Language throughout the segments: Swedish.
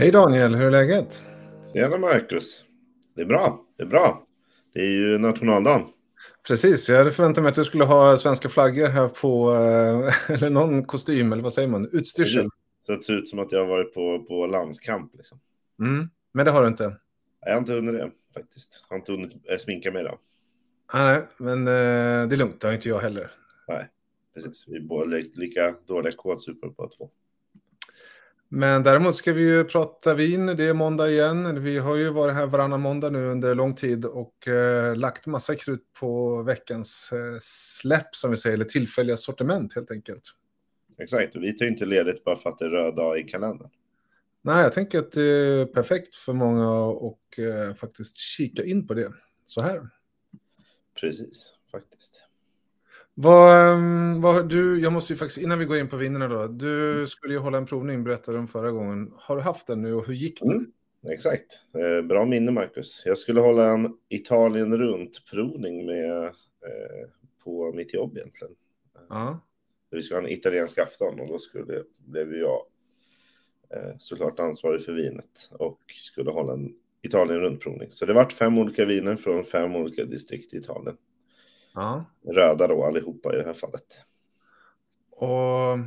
Hej Daniel, hur är läget? Tjena Marcus. Det är bra, det är bra. Det är ju nationaldagen. Precis, jag hade förväntat mig att du skulle ha svenska flaggor här på, eh, eller någon kostym, eller vad säger man, utstyrsel. Så det ser ut som att jag har varit på, på landskamp. Liksom. Mm. Men det har du inte? Jag har inte hunnit det faktiskt. Jag har inte hunnit äh, sminka mig idag. Nej, men eh, det är lugnt, det har inte jag heller. Nej, precis. Vi är båda lika dåliga kåtsupor på två. Men däremot ska vi ju prata vin. Det är måndag igen. Vi har ju varit här varannan måndag nu under lång tid och eh, lagt massa krut på veckans eh, släpp som vi säger, eller tillfälliga sortiment helt enkelt. Exakt, vi tar inte ledigt bara för att det är röd dag i kalendern. Nej, jag tänker att det är perfekt för många att eh, faktiskt kika in på det så här. Precis, faktiskt. Vad, ehm, vad, du, jag måste ju faktiskt, innan vi går in på vinnarna då. Du mm. skulle ju hålla en provning, berättade du om förra gången. Har du haft den nu och hur gick det? Mm, exakt, eh, bra minne Marcus. Jag skulle hålla en Italien runt-provning med, eh, på mitt jobb egentligen. Ja. Vi skulle ha en italiensk afton och då skulle, blev jag eh, såklart ansvarig för vinet och skulle hålla en Italien runt-provning. Så det vart fem olika viner från fem olika distrikt i Italien. Ja. Röda då allihopa i det här fallet. Och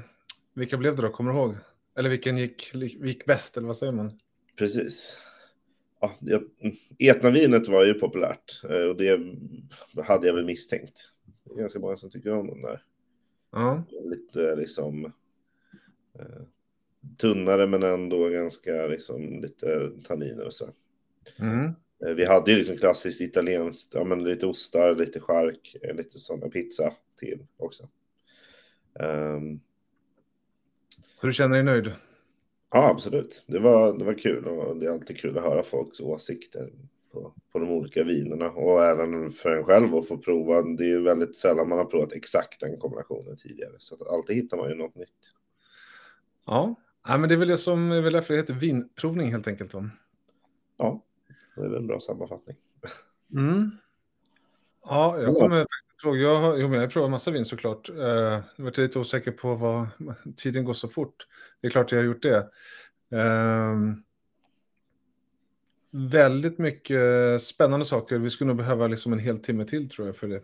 vilka blev det då, kommer du ihåg? Eller vilken gick, gick bäst, eller vad säger man? Precis. Ja, Etnavinet var ju populärt eh, och det hade jag väl misstänkt. Det är ganska många som tycker om den där. Ja. Lite liksom eh, tunnare men ändå ganska liksom lite tanniner och så. Mm. Eh, vi hade ju liksom klassiskt italienskt, ja men lite ostar, lite chark, eh, lite sådana pizza till också. Um, så du känner dig nöjd? Ja, absolut. Det var, det var kul och det är alltid kul att höra folks åsikter på, på de olika vinerna och även för en själv att få prova. Det är ju väldigt sällan man har provat exakt den kombinationen tidigare, så att alltid hittar man ju något nytt. Ja, ja men det är väl det som är väl därför det heter vinprovning helt enkelt. Då. Ja, det är väl en bra sammanfattning. Mm. Ja, jag kommer fråga. Jag har, jo, jag har provat massa vin såklart. Eh, jag var lite osäker på vad tiden går så fort. Det är klart jag har gjort det. Eh, väldigt mycket spännande saker. Vi skulle nog behöva liksom en hel timme till tror jag för det.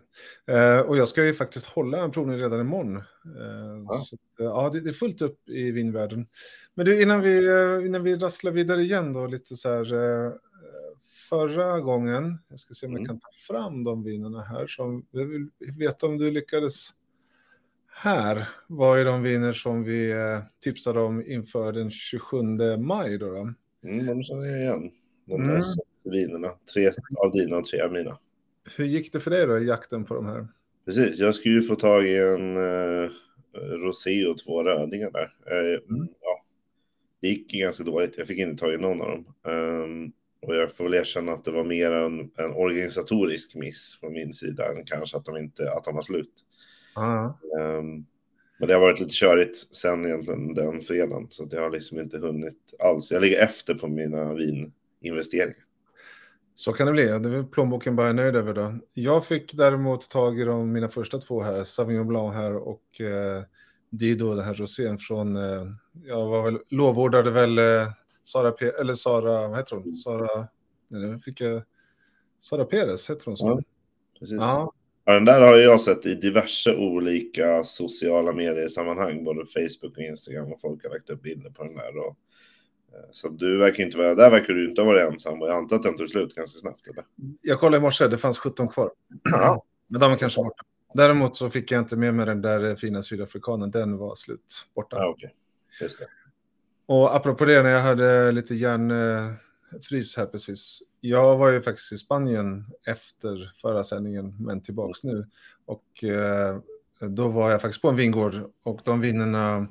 Eh, och jag ska ju faktiskt hålla en provning redan imorgon. Eh, ja. Så, ja, det, det, är fullt upp i vinvärlden. Men du, innan vi, eh, innan vi rasslar vidare igen då, lite så här eh, förra gången. Jag ska se om mm. jag kan ta fram de vinerna här. Som, jag vill veta om du lyckades här. Vad är de viner som vi eh, tipsade om inför den 27 maj? Då, då? Mm, de känner jag igen. De där mm. vinerna. Tre av dina och tre av mina. Hur gick det för dig då i jakten på de här? Precis, jag skulle ju få tag i en eh, rosé och två rödingar där. Eh, mm. ja, det gick ganska dåligt. Jag fick inte tag i någon av dem. Um, och jag får väl erkänna att det var mer en, en organisatorisk miss från min sida än kanske att de inte att de var slut. Uh. Um, men det har varit lite körigt sen egentligen den fredagen, så jag har liksom inte hunnit alls. Jag ligger efter på mina vininvesteringar. Så kan det bli. Det är plånboken bara nöjd över då. Jag fick däremot tag i de, mina första två här, Sauvignon Blanc här och eh, Dido, den här rosén från, eh, jag var väl, lovordade väl eh, Sara, P eller Sara, vad heter hon? Sara, nej, nu fick jag, Sara Perez, heter hon så? Ja, precis. Ja. ja. den där har jag sett i diverse olika sociala medier-sammanhang, både Facebook och Instagram, och folk har lagt upp bilder på den där. Och, eh, så du verkar inte vara, där verkar du inte ha varit ensam, och jag antar att den tog slut ganska snabbt, eller? Jag kollade i morse, det fanns 17 kvar. Ja. Men de är kanske borta. Däremot så fick jag inte med mig den där fina sydafrikanen, den var slut borta. Ja. Okay. Just det. Och apropå det, när jag hade lite järnfrys här precis. Jag var ju faktiskt i Spanien efter förra sändningen, men tillbaks nu. Och eh, då var jag faktiskt på en vingård och de vinerna,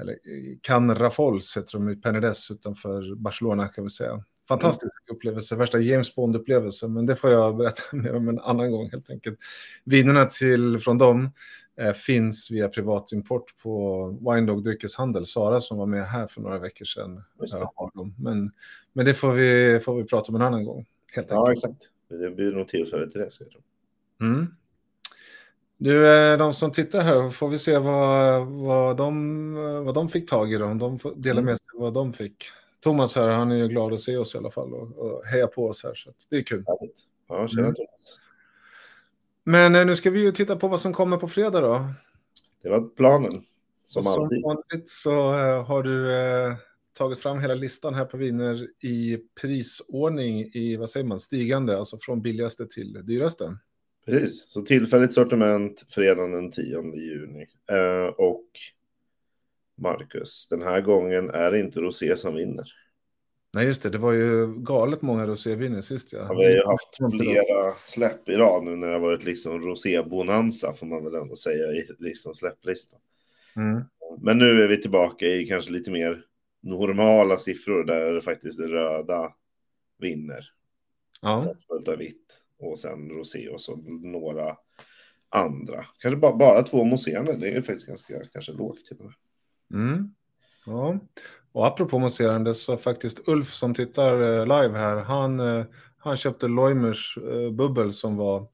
eller Can Rafols heter de i Penedès utanför Barcelona kan vi säga. Fantastisk mm. upplevelse, värsta James Bond-upplevelse, men det får jag berätta mer om en annan gång helt enkelt. Vinerna till, från dem finns via privatimport på Winedog Dryckeshandel, Sara som var med här för några veckor sedan. Eh, har dem. Men, men det får vi, får vi prata om en annan gång. Helt ja, exakt. Det blir nog tillfälle till det. Ska jag tro. Mm. Du, eh, de som tittar här, får vi se vad, vad, de, vad de fick tag i. Då. De får dela mm. med sig vad de fick Thomas här, han är ju glad att se oss i alla fall och, och heja på oss här. Så det är kul. Ja, tjena mm. Thomas. Men eh, nu ska vi ju titta på vad som kommer på fredag då. Det var planen. Som, som alltid. vanligt så uh, har du uh, tagit fram hela listan här på viner i prisordning i, vad säger man, stigande, alltså från billigaste till dyraste. Precis, så tillfälligt sortiment fredagen den 10 juni. Och Marcus, den här gången är det inte rosé som vinner. Nej, just det. Det var ju galet många roséviner sist. Ja. ja. vi har ju haft flera släpp i rad nu när det har varit liksom rosébonanza får man väl ändå säga i liksom släpplistan. Mm. Men nu är vi tillbaka i kanske lite mer normala siffror där det faktiskt är röda vinner. Ja. Följt av vitt och sen rosé och så några andra. Kanske bara, bara två mousserande. Det är faktiskt ganska kanske lågt. Typ. Mm. Ja, och apropå mousserande så faktiskt Ulf som tittar eh, live här, han, eh, han köpte Loimers eh, bubbel som var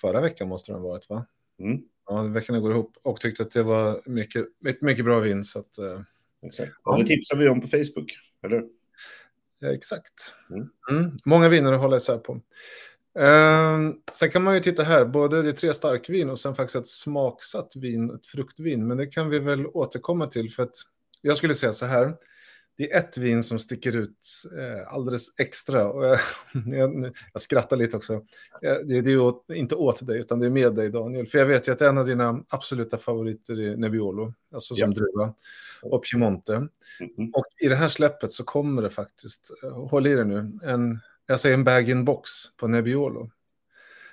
förra veckan måste den ha varit va? Mm. Ja, veckorna går ihop och tyckte att det var mycket, mycket, mycket bra vin. Så att, Exakt. Ja. Det tipsar vi om på Facebook, eller Ja, exakt. Mm. Mm. Många viner att hålla isär på. Eh, sen kan man ju titta här, både det tre starkvin och sen faktiskt ett smaksatt vin, ett fruktvin. Men det kan vi väl återkomma till för att jag skulle säga så här. Det är ett vin som sticker ut eh, alldeles extra. Och jag, jag, skrattar lite också. Det, det är ju inte åt dig, utan det är med dig, Daniel. För jag vet ju att en av dina absoluta favoriter är Nebbiolo, alltså som ja. druva, och Piemonte. Mm -hmm. Och i det här släppet så kommer det faktiskt, eh, håll i det nu, en jag säger en bag-in-box på Nebbiolo.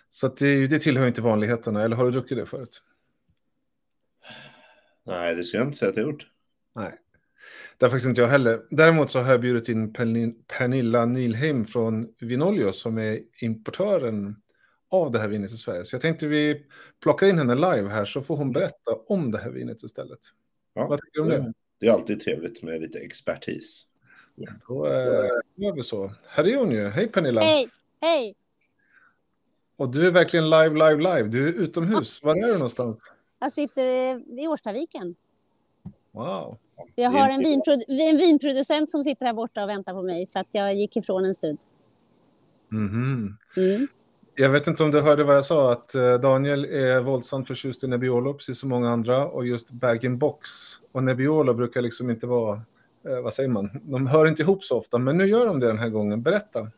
Så det, det tillhör inte vanligheterna, eller har du druckit det förut? Nej, det skulle jag inte säga att jag gjort. Nej, det har faktiskt inte jag heller. Däremot så har jag bjudit in Pernilla Nilheim från Vinolio som är importören av det här vinet i Sverige. Så jag tänkte vi plockar in henne live här så får hon berätta om det här vinet istället. Ja, Vad tycker du om det? Det är alltid trevligt med lite expertis. Då eh, gör vi så. Här är hon ju. Hej Pernilla. Hej. Hej. Och du är verkligen live, live, live. Du är utomhus. Var är du någonstans? Jag sitter i Årstaviken. Wow. Jag har en, vinprodu en vinproducent som sitter här borta och väntar på mig, så att jag gick ifrån en stund. Mm -hmm. mm. Jag vet inte om du hörde vad jag sa, att eh, Daniel är våldsamt förtjust i Nebbiolo, precis som många andra, och just bag-in-box. Och Nebbiolo brukar liksom inte vara eh, vad säger man, de hör inte ihop så ofta, men nu gör de det den här gången. Berätta.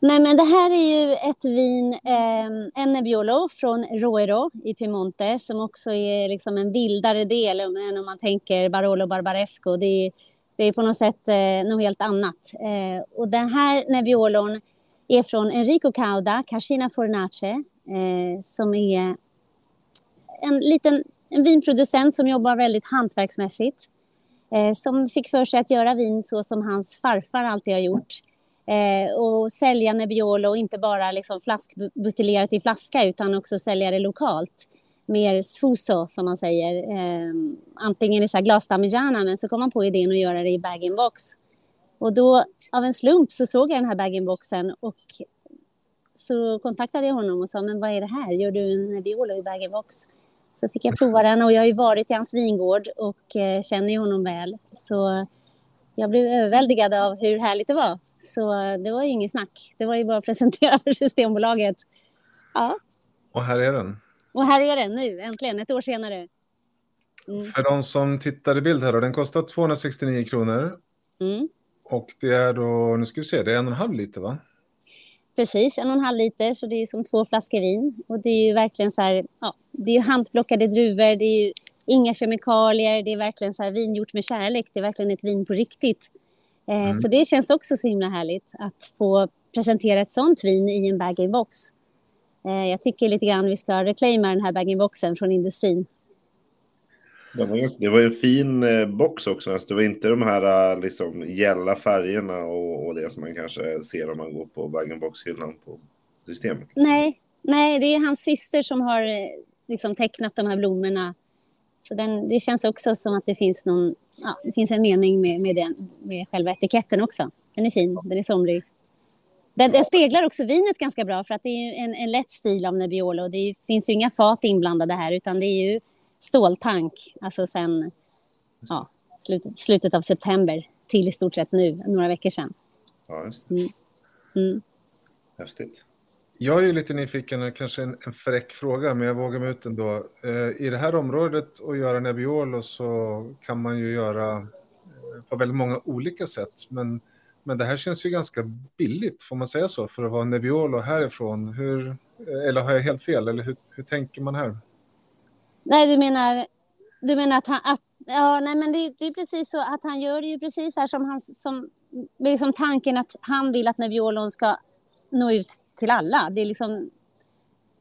Nej, men det här är ju ett vin, eh, en Nebbiolo från Roero i Piemonte, som också är liksom en vildare del än om man tänker Barolo Barbaresco. Det är, det är på något sätt eh, något helt annat. Eh, och den här Nebbiolon är från Enrico Cauda, Cascina Fornace, eh, som är en liten en vinproducent som jobbar väldigt hantverksmässigt eh, som fick för sig att göra vin så som hans farfar alltid har gjort. Eh, och sälja Nebbiolo och inte bara liksom flaskbuteljerat i flaska utan också sälja det lokalt. Mer sfuso som man säger. Eh, antingen i glasdamigiana men så kom man på idén att göra det i bag-in-box. Och då av en slump så såg jag den här bag-in-boxen och så kontaktade jag honom och sa men vad är det här? Gör du en Nebbiolo i bag-in-box? Så fick jag prova den och jag har ju varit i hans vingård och eh, känner honom väl. Så jag blev överväldigad av hur härligt det var. Så det var ju inget snack. Det var ju bara att presentera för Systembolaget. Ja. Och här är den. Och här är den nu, äntligen, ett år senare. Mm. För de som tittar i bild här då, den kostar 269 kronor. Mm. Och det är då, nu ska vi se, det är en och en halv liter va? Precis, en och en halv liter, så det är som två flaskor vin. Och det är ju verkligen så här, ja, det är ju handplockade druvor, det är ju inga kemikalier, det är verkligen så här vin gjort med kärlek, det är verkligen ett vin på riktigt. Eh, mm. Så det känns också så himla härligt att få presentera ett sånt vin i en bag-in-box. Eh, jag tycker lite grann vi ska reclaima den här bag-in-boxen från industrin. Det var ju en fin eh, box också. Alltså det var inte de här liksom, gälla färgerna och, och det som man kanske ser om man går på bag-in-box-hyllan på systemet. Nej, nej, det är hans syster som har liksom, tecknat de här blommorna. Så den, det känns också som att det finns någon ja, det finns en mening med, med, den, med själva etiketten också. Den är fin, den är somrig. Den, den, speglar också vinet ganska bra för att det är en, en lätt stil av Nebbiolo. Det är, finns ju inga fat inblandade här utan det är ju ståltank. Alltså sen, ja, slutet, slutet av september till i stort sett nu, några veckor sedan. Ja, just det. Mm. Mm. Häftigt. Jag är ju lite nyfiken, kanske en, en fräck fråga, men jag vågar mig ut ändå. Eh, I det här området och göra Nebbiolo så kan man ju göra eh, på väldigt många olika sätt. Men, men det här känns ju ganska billigt, får man säga så, för att vara Nebbiolo härifrån. Hur, eh, eller har jag helt fel, eller hur, hur tänker man här? Nej, du menar, du menar att han... Att, ja, nej, men det, det är precis så att han gör det ju precis här som, han, som liksom tanken att han vill att Nebbiolon ska nå ut till alla. Det är liksom,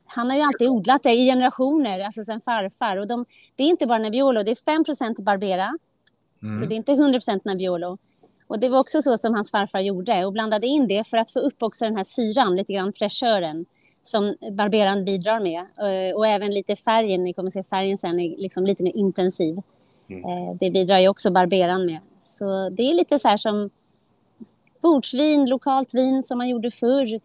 han har ju alltid odlat det i generationer, alltså sen farfar. Och de, det är inte bara Nebbiolo, det är 5% Barbera. Mm. Så det är inte 100 Nebbiolo. Och det var också så som hans farfar gjorde och blandade in det för att få upp också den här syran, lite grann fräschören som barberan bidrar med. Eh, och även lite färgen, ni kommer se färgen sen, är liksom lite mer intensiv. Mm. Eh, det bidrar ju också barberan med. Så det är lite så här som bordsvin, lokalt vin som man gjorde förr.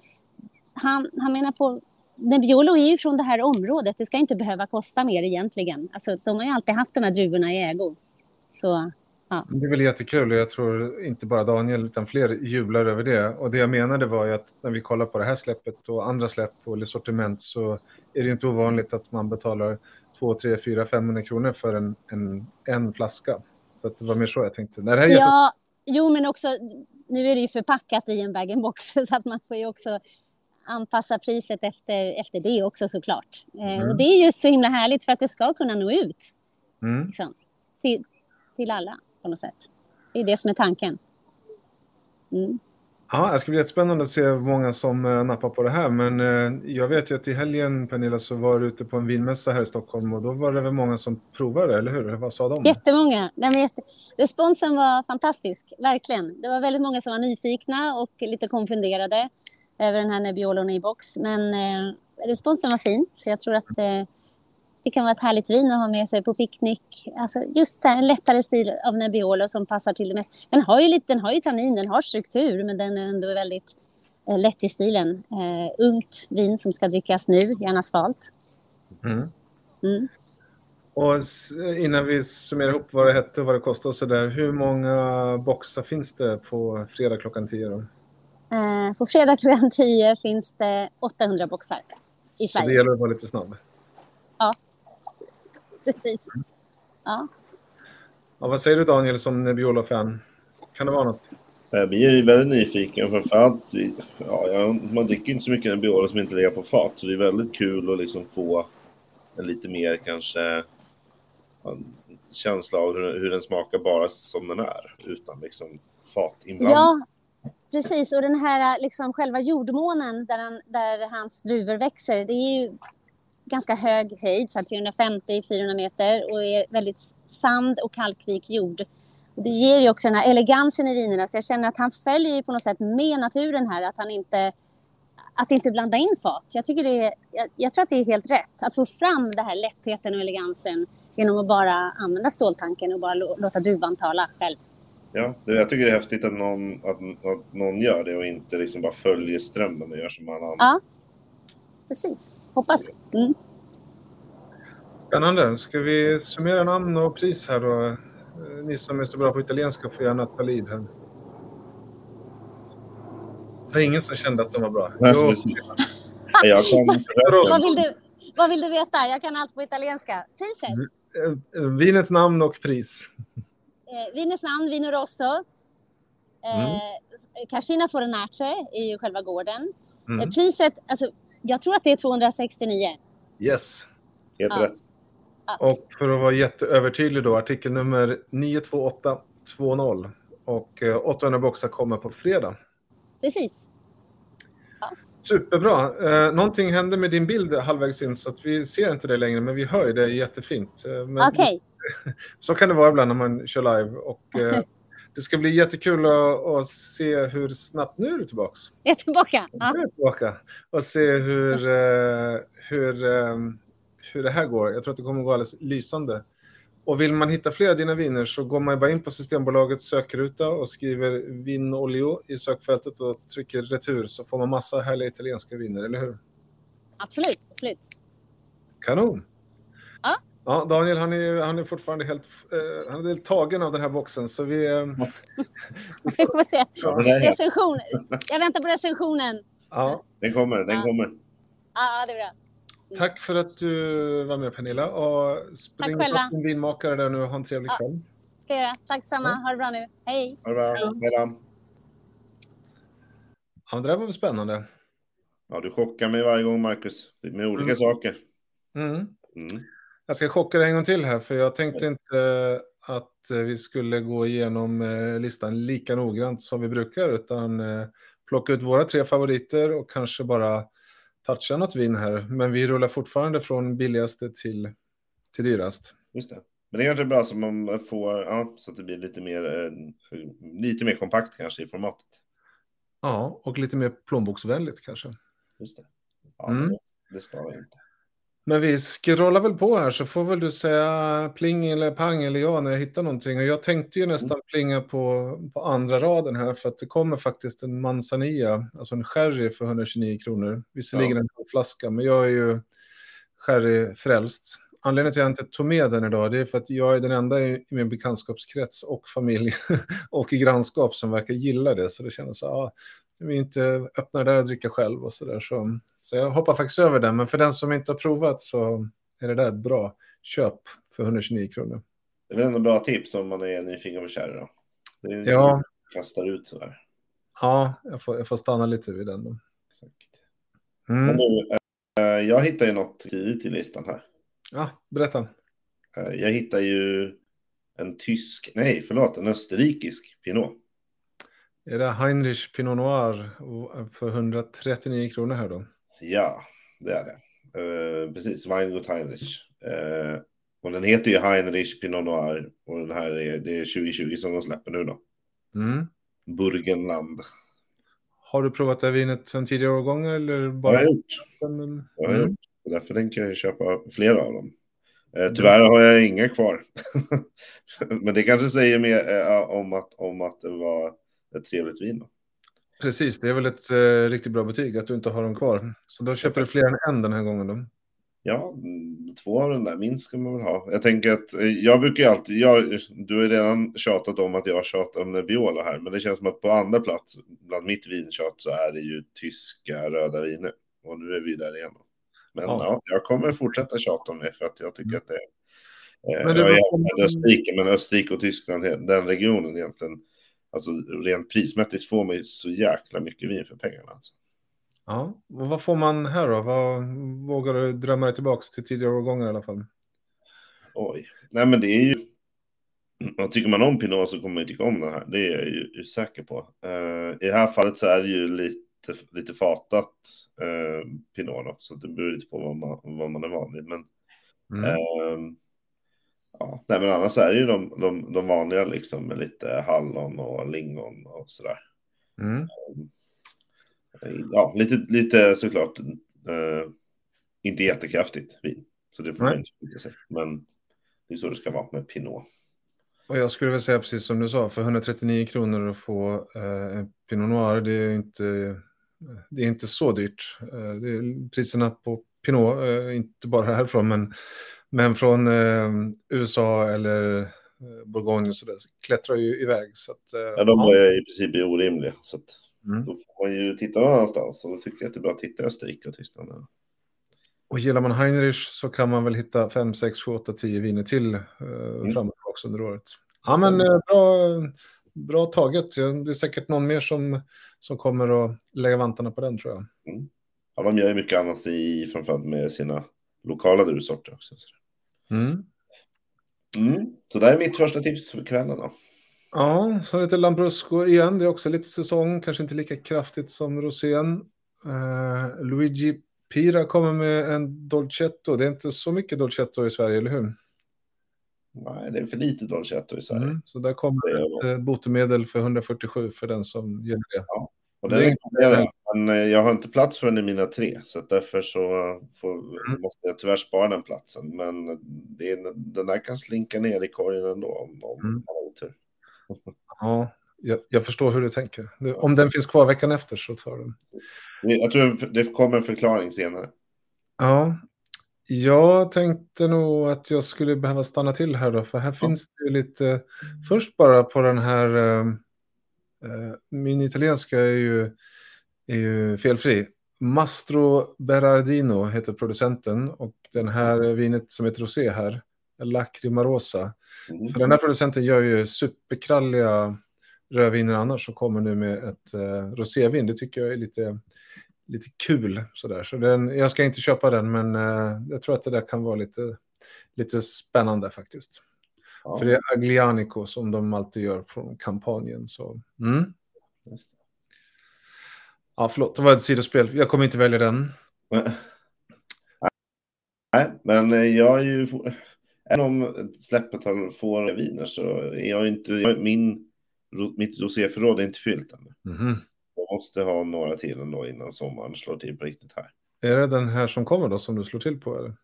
Han, han menar på Nebbiolo är ju från det här området. Det ska inte behöva kosta mer egentligen. Alltså, de har ju alltid haft de här druvorna i ägo. Så, ja. Det är väl jättekul och jag tror inte bara Daniel utan fler jublar över det. Och det jag menade var ju att när vi kollar på det här släppet och andra släpp och sortiment så är det inte ovanligt att man betalar 2, 3, 4, 500 kronor för en, en, en flaska. Så det var mer så jag tänkte. Nej, det här är ja, jo men också nu är det ju förpackat i en bag-in-box så att man får ju också anpassa priset efter, efter det också såklart. Eh, mm. och det är ju så himla härligt för att det ska kunna nå ut mm. liksom, till, till alla på något sätt. Det är det som är tanken. Mm. Ja, det ska bli jättespännande att se hur många som eh, nappar på det här. Men eh, jag vet ju att i helgen, Pernilla, så var du ute på en vinmässa här i Stockholm och då var det väl många som provade, eller hur? Vad sa de? Jättemånga. Nej, men jätte... Responsen var fantastisk, verkligen. Det var väldigt många som var nyfikna och lite konfunderade över den här Nebbiolo i box. Men eh, responsen var fin, så jag tror att eh, det kan vara ett härligt vin att ha med sig på picknick. Alltså just en lättare stil av Nebbiolo som passar till det mesta. Den har ju, lite, den har ju tannin, den har struktur, men den är ändå väldigt eh, lätt i stilen. Eh, ungt vin som ska drickas nu, gärna svalt. Mm. Mm. Och innan vi summerar ihop vad det hette och vad det kostade och så där, hur många boxar finns det på fredag klockan 10 då? Eh, på fredag klockan 10 finns det 800 boxar i Sverige. Så det gäller att vara lite snabb? Precis. Ja. ja. Vad säger du Daniel som Nebbiolo-fan? Kan det vara något? Vi är väldigt nyfikna. Framförallt, ja, man dricker inte så mycket Nebbiolo som inte ligger på fat. Så det är väldigt kul att liksom få en lite mer kanske känsla av hur, hur den smakar bara som den är. Utan liksom fatinblandning. Ja, precis. Och den här liksom själva jordmånen där, han, där hans druvor växer. Det är ju ganska hög höjd, 350-400 meter och är väldigt sand och kalkrik jord. Och det ger ju också den här elegansen i vinerna så jag känner att han följer ju på något sätt med naturen här, att han inte att inte blanda in fat. Jag, tycker det är, jag, jag, tror att det är helt rätt. Att få fram den här lättheten och elegansen genom att bara använda ståltanken och bara låta druvan tala själv. Ja, det, jag tycker det är häftigt att någon, att, att någon gör det och inte liksom bara följer strömmen och gör som alla andra. Ja, precis. Hoppas. Mm. Spännande. Ska vi summera namn och pris här då? Eh, ni som är så bra på italienska får gärna ta lid här. Det var ingen som kände att de var bra. Nej. Jag kan... vad, vill du, vad vill du veta? Jag kan allt på italienska. Priset? Eh, eh, vinets namn och pris. Eh, vinets namn, Vino Rosso. Eh, mm. Cascina Fornace är ju själva gården. Mm. priset, alltså jag tror att det är 269. Yes. Helt ja. rätt. Och för att vara jätteövertydlig då, artikel nummer 92820 och 800 eh, boxar kommer på fredag. Precis. Ja. Superbra. Eh, någonting hände med din bild halvvägs in så att vi ser inte det längre, men vi hör det jättefint. Eh, Okej. Okay. Så kan det vara ibland när man kör live. Och, eh, det ska bli jättekul att, att, se hur snabbt... Nu är du tillbaka. Jag är tillbaka. Ja. Nu är tillbaka. Och se hur, eh, hur, eh, hur det här går. Jag tror att det kommer att gå alldeles lysande. Och vill man hitta fler av dina viner så går man bara in på Systembolagets sökruta och skriver vinolio i sökfältet och trycker retur så får man massa härliga italienska viner, eller hur? Absolut, absolut. Kanon! Ja. Daniel han är, han är fortfarande helt, eh, han är helt tagen av den här boxen. Så vi, eh, Vi får se. Ja, Recension. Jag väntar på recensionen. ja. Den kommer, den Ja. kommer. Ja, det är bra. Tack för att du var med Pernilla. Och spring Tack själva. din vinmakare där nu och ha en trevlig Ja. kväll. Ska jag göra. Tack detsamma. Ja. Ha det bra nu. Hej. Ha det bra. Hej. Hej då. Ja, det där var väl spännande. Ja, du chockar mig varje gång, Marcus. Med olika Mm. saker. Mm. Mm. Jag ska chocka dig en gång till här, för jag tänkte inte att eh, vi skulle gå igenom eh, listan lika noggrant som vi brukar, utan eh, plocka ut våra tre favoriter och kanske bara toucha något vin här. Men vi rullar fortfarande från billigaste till, till dyrast. Just det. Men det är kanske bra som man får, ja, så att det blir lite mer, eh, lite mer kompakt kanske i formatet. Ja, och lite mer plånboksvänligt kanske. Just det. Ja, Mm. det, det ska jag inte. Men vi scrollar väl på här så får väl du säga pling eller pang eller ja när jag hittar någonting. Och jag tänkte ju nästan plinga på, på andra raden här för att det kommer faktiskt en manzanilla, alltså en sherry för 129 kronor. Visserligen Ja. en flaska, men jag är ju sherryfrälst. Anledningen till att jag inte tog med den idag det är för att jag är den enda i min bekantskapskrets och familj och i grannskap som verkar gilla det. Så det kändes så, ja, vi inte öppna där och dricka själv och så där. Så, så jag hoppar faktiskt över den. Men för den som inte har provat så är det där ett bra köp för 129 kronor. Det är väl ändå bra tips om man är nyfiken på kärr då. Det är Ja. kastar ut sådär. Ja, jag får, jag får stanna lite vid den då. Exakt. Mm. nu, eh, jag hittar ju något tidigt i listan här. Ja, berätta. Eh, jag hittar ju en tysk, nej förlåt, en österrikisk pinot. Är det Heinrich Pinot Noir för 139 kronor här då? Ja, det är det. Eh, precis, Weingut Heinrich. Eh, och den heter ju Heinrich Pinot Noir. Och den här är, det är 2020 som de släpper nu då. Mm. Burgenland. Har du provat det här vinet en tidigare årgång eller bara? har jag gjort? den? Vad har jag Mm. gjort? Därför tänker jag köpa flera av dem. Eh, tyvärr har jag inga kvar. Men det kanske säger mer eh, om, att, om att det var ett trevligt vin. Då. Precis, det är väl ett eh, riktigt bra betyg att du inte har dem kvar. Så då köper du fler än en den här gången då? Ja, två av den där minst ska man väl ha. Jag tänker att eh, jag brukar ju alltid, jag, du har ju redan tjatat om att jag tjatar om Nebbiolo här, men det känns som att på andra plats bland mitt vintjat så är det ju tyska röda viner. Och nu är vi där igen. Men Ja. ja, jag kommer fortsätta tjata om det för att jag tycker att det är... Eh, Men det jag är med Österrike, men Österrike och Tyskland, den regionen egentligen, alltså rent prismässigt får man ju så jäkla mycket vin för pengarna. Alltså. Ja, och vad får man här då? Vad vågar du drömma dig tillbaka till tidigare årgångar i alla fall? Oj. Nej, men det är ju... Tycker man om Pinot så kommer man ju tycka om den här. Det är jag ju, ju säker på. Eh, I det här fallet så är det ju lite, lite fatat uh, Pinot då, så det beror lite på vad man, vad man är van vid. Men, Mm. ehm, ja, nej, men annars är det ju de, de, de vanliga liksom med lite hallon och lingon och sådär. Mm. Ja, lite, lite såklart eh, inte jättekraftigt vin. Så det får man inte sig. Men det är så det ska vara med Pinot. Och jag skulle väl säga precis som du sa, för 139 kronor att få eh, en Pinot Noir, det är inte, det är inte så dyrt. Eh, det är priserna på Pinot, eh, inte bara härifrån, men, men från eh, USA eller eh, Bourgogne så där, klättrar ju iväg. Så att, eh, Ja, de ja. är i princip orimliga. Så att Mm. då får man ju titta någon annanstans. Och då tycker jag att det är bra att titta i Österrike och Tyskland. Och gillar man Heinrich så kan man väl hitta 5, 6, 7, 8, 10 viner till eh, fram och tillbaka under året. Ja, men eh, bra, bra taget. Det är säkert någon mer som, som kommer att lägga vantarna på den tror jag. Ja, de gör ju mycket annat i, framförallt med sina lokala druvsorter också. Mm. Mm. Så det är mitt första tips för kvällen då. Ja, så lite Lambrusco igen. Det är också lite säsong, kanske inte lika kraftigt som rosén. Eh, Luigi Pira kommer med en Dolcetto. Det är inte så mycket Dolcetto i Sverige, eller hur? Nej, det är för lite dolcetto i Sverige. Mm. Så där kommer ett eh, botemedel för 147 för den som gillar det. Och Det den är rekommenderar jag. Men eh, jag har inte plats för den i mina tre. Så därför så får, Mm. måste jag tyvärr spara den platsen. Men är, den där kan slinka ner i korgen ändå om, om Mm. man har otur. Ja, jag, jag förstår hur du tänker. Om den finns kvar veckan efter så tar den. Jag tror det kommer en förklaring senare. Ja. Jag tänkte nog att jag skulle behöva stanna till här då, för här ja. finns det lite... Först bara på den här... Äh, min italienska är ju, är ju felfri. Mastro Berardino heter producenten och den här vinet som heter Rosé här, Lacrimarosa. Mm. För den här producenten gör ju superkralliga rödviner annars och kommer nu med ett uh, rosévin. Det tycker jag är lite, lite kul. Sådär. Så den, jag ska inte köpa den, men uh, jag tror att det där kan vara lite, lite spännande faktiskt. Ja. För det är Aglianico som de alltid gör från kampanjen. Så, mm. Ja, förlåt, det var ett sidospel. Jag kommer inte välja den. Nej, men jag är ju... Även om släppet har får viner så är jag inte... Min, mitt roséförråd är inte fyllt än. Mm. Jag måste ha några till ändå innan sommaren slår till på riktigt här. Är det den här som kommer då som du slår till på? Eller?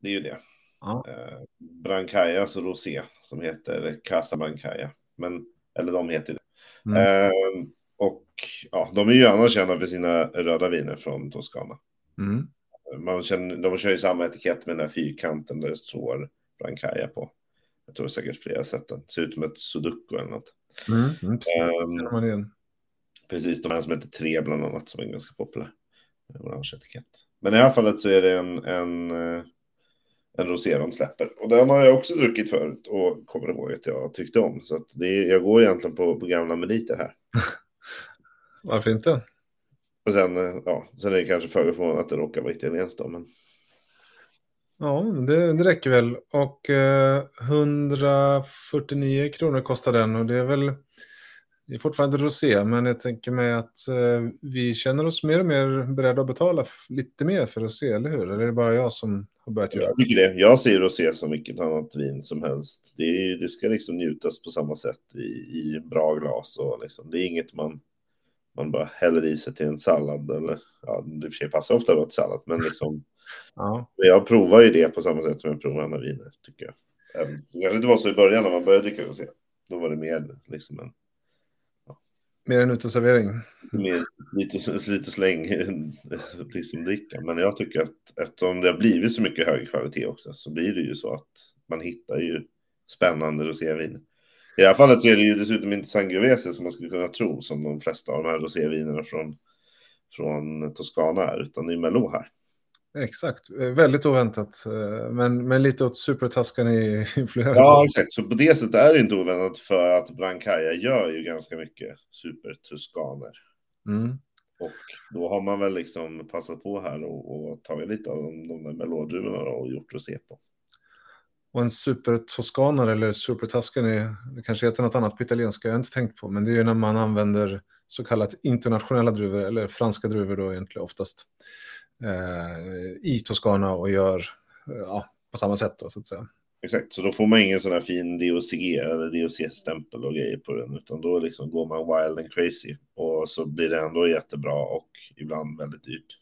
Det är ju det. Ja. Eh, Brancayas rosé som heter Casa Brancaya. Men, eller de heter det. Mm. Eh, och ja, de är ju annars kända för sina röda viner från Toscana. Mm. Man känner, de kör ju samma etikett med den här fyrkanten där det står Brancaya på. Jag tror säkert flera sätt den. Ser ut som ett sudoku eller något. Mm, mm, um, precis, de här som heter Tre bland annat som är ganska populär. Orange etikett. Men i alla fall så är det en, en, eh, en rosé de släpper. Och den har jag också druckit förut och kommer ihåg att jag tyckte om. Så det är, jag går egentligen på, på gamla meriter här. Varför inte? Och sen, eh, ja, sen är det kanske för förvånande att det råkar vara italienskt då, men... Ja, det, det räcker väl. Och eh, 149 kronor kostar den och det är väl det är fortfarande rosé, men jag tänker mig att eh, vi känner oss mer och mer beredda att betala lite mer för rosé, eller hur? Eller är det bara jag som har börjat göra Jag tycker det. Jag ser rosé som vilket annat vin som helst. Det, är, det ska liksom njutas på samma sätt i, i bra glas och liksom, det är inget man man bara häller i sig till en sallad. Eller, ja, det för sig passar ofta då till sallad, men liksom. ja. Jag provar ju det på samma sätt som jag provar andra viner, tycker jag. Så kanske inte var så i början när man började dricka rosé. Då var det mer liksom en... Ja. Mer en uteservering. Mer, lite, lite släng liksom dricka. Men jag tycker att eftersom det har blivit så mycket hög kvalitet också så blir det ju så att man hittar ju spännande rosévin. I det här fallet så är det ju dessutom inte Sangiovese som man skulle kunna tro som de flesta av de här rosévinerna från, från Toscana är, utan det är Merlot här. Exakt, väldigt oväntat, men, men lite åt Super Tuscany-influerat. Ja, exakt, så på det sättet är det inte oväntat för att Brancaya gör ju ganska mycket Super Tuscaner. Mm. Och då har man väl liksom passat på här och, och tagit lite av de, de där melodruvorna och gjort rosé på. Och en super toscanare eller super tuscany, det kanske heter något annat på italienska, jag har inte tänkt på, men det är ju när man använder så kallat internationella druvor, eller franska druvor då egentligen oftast, eh, i Toscana och gör eh, ja, på samma sätt då så att säga. Exakt, så då får man ingen sån här fin DOC eller DOC-stämpel och grejer på den, utan då liksom går man wild and crazy och så blir det ändå jättebra och ibland väldigt dyrt.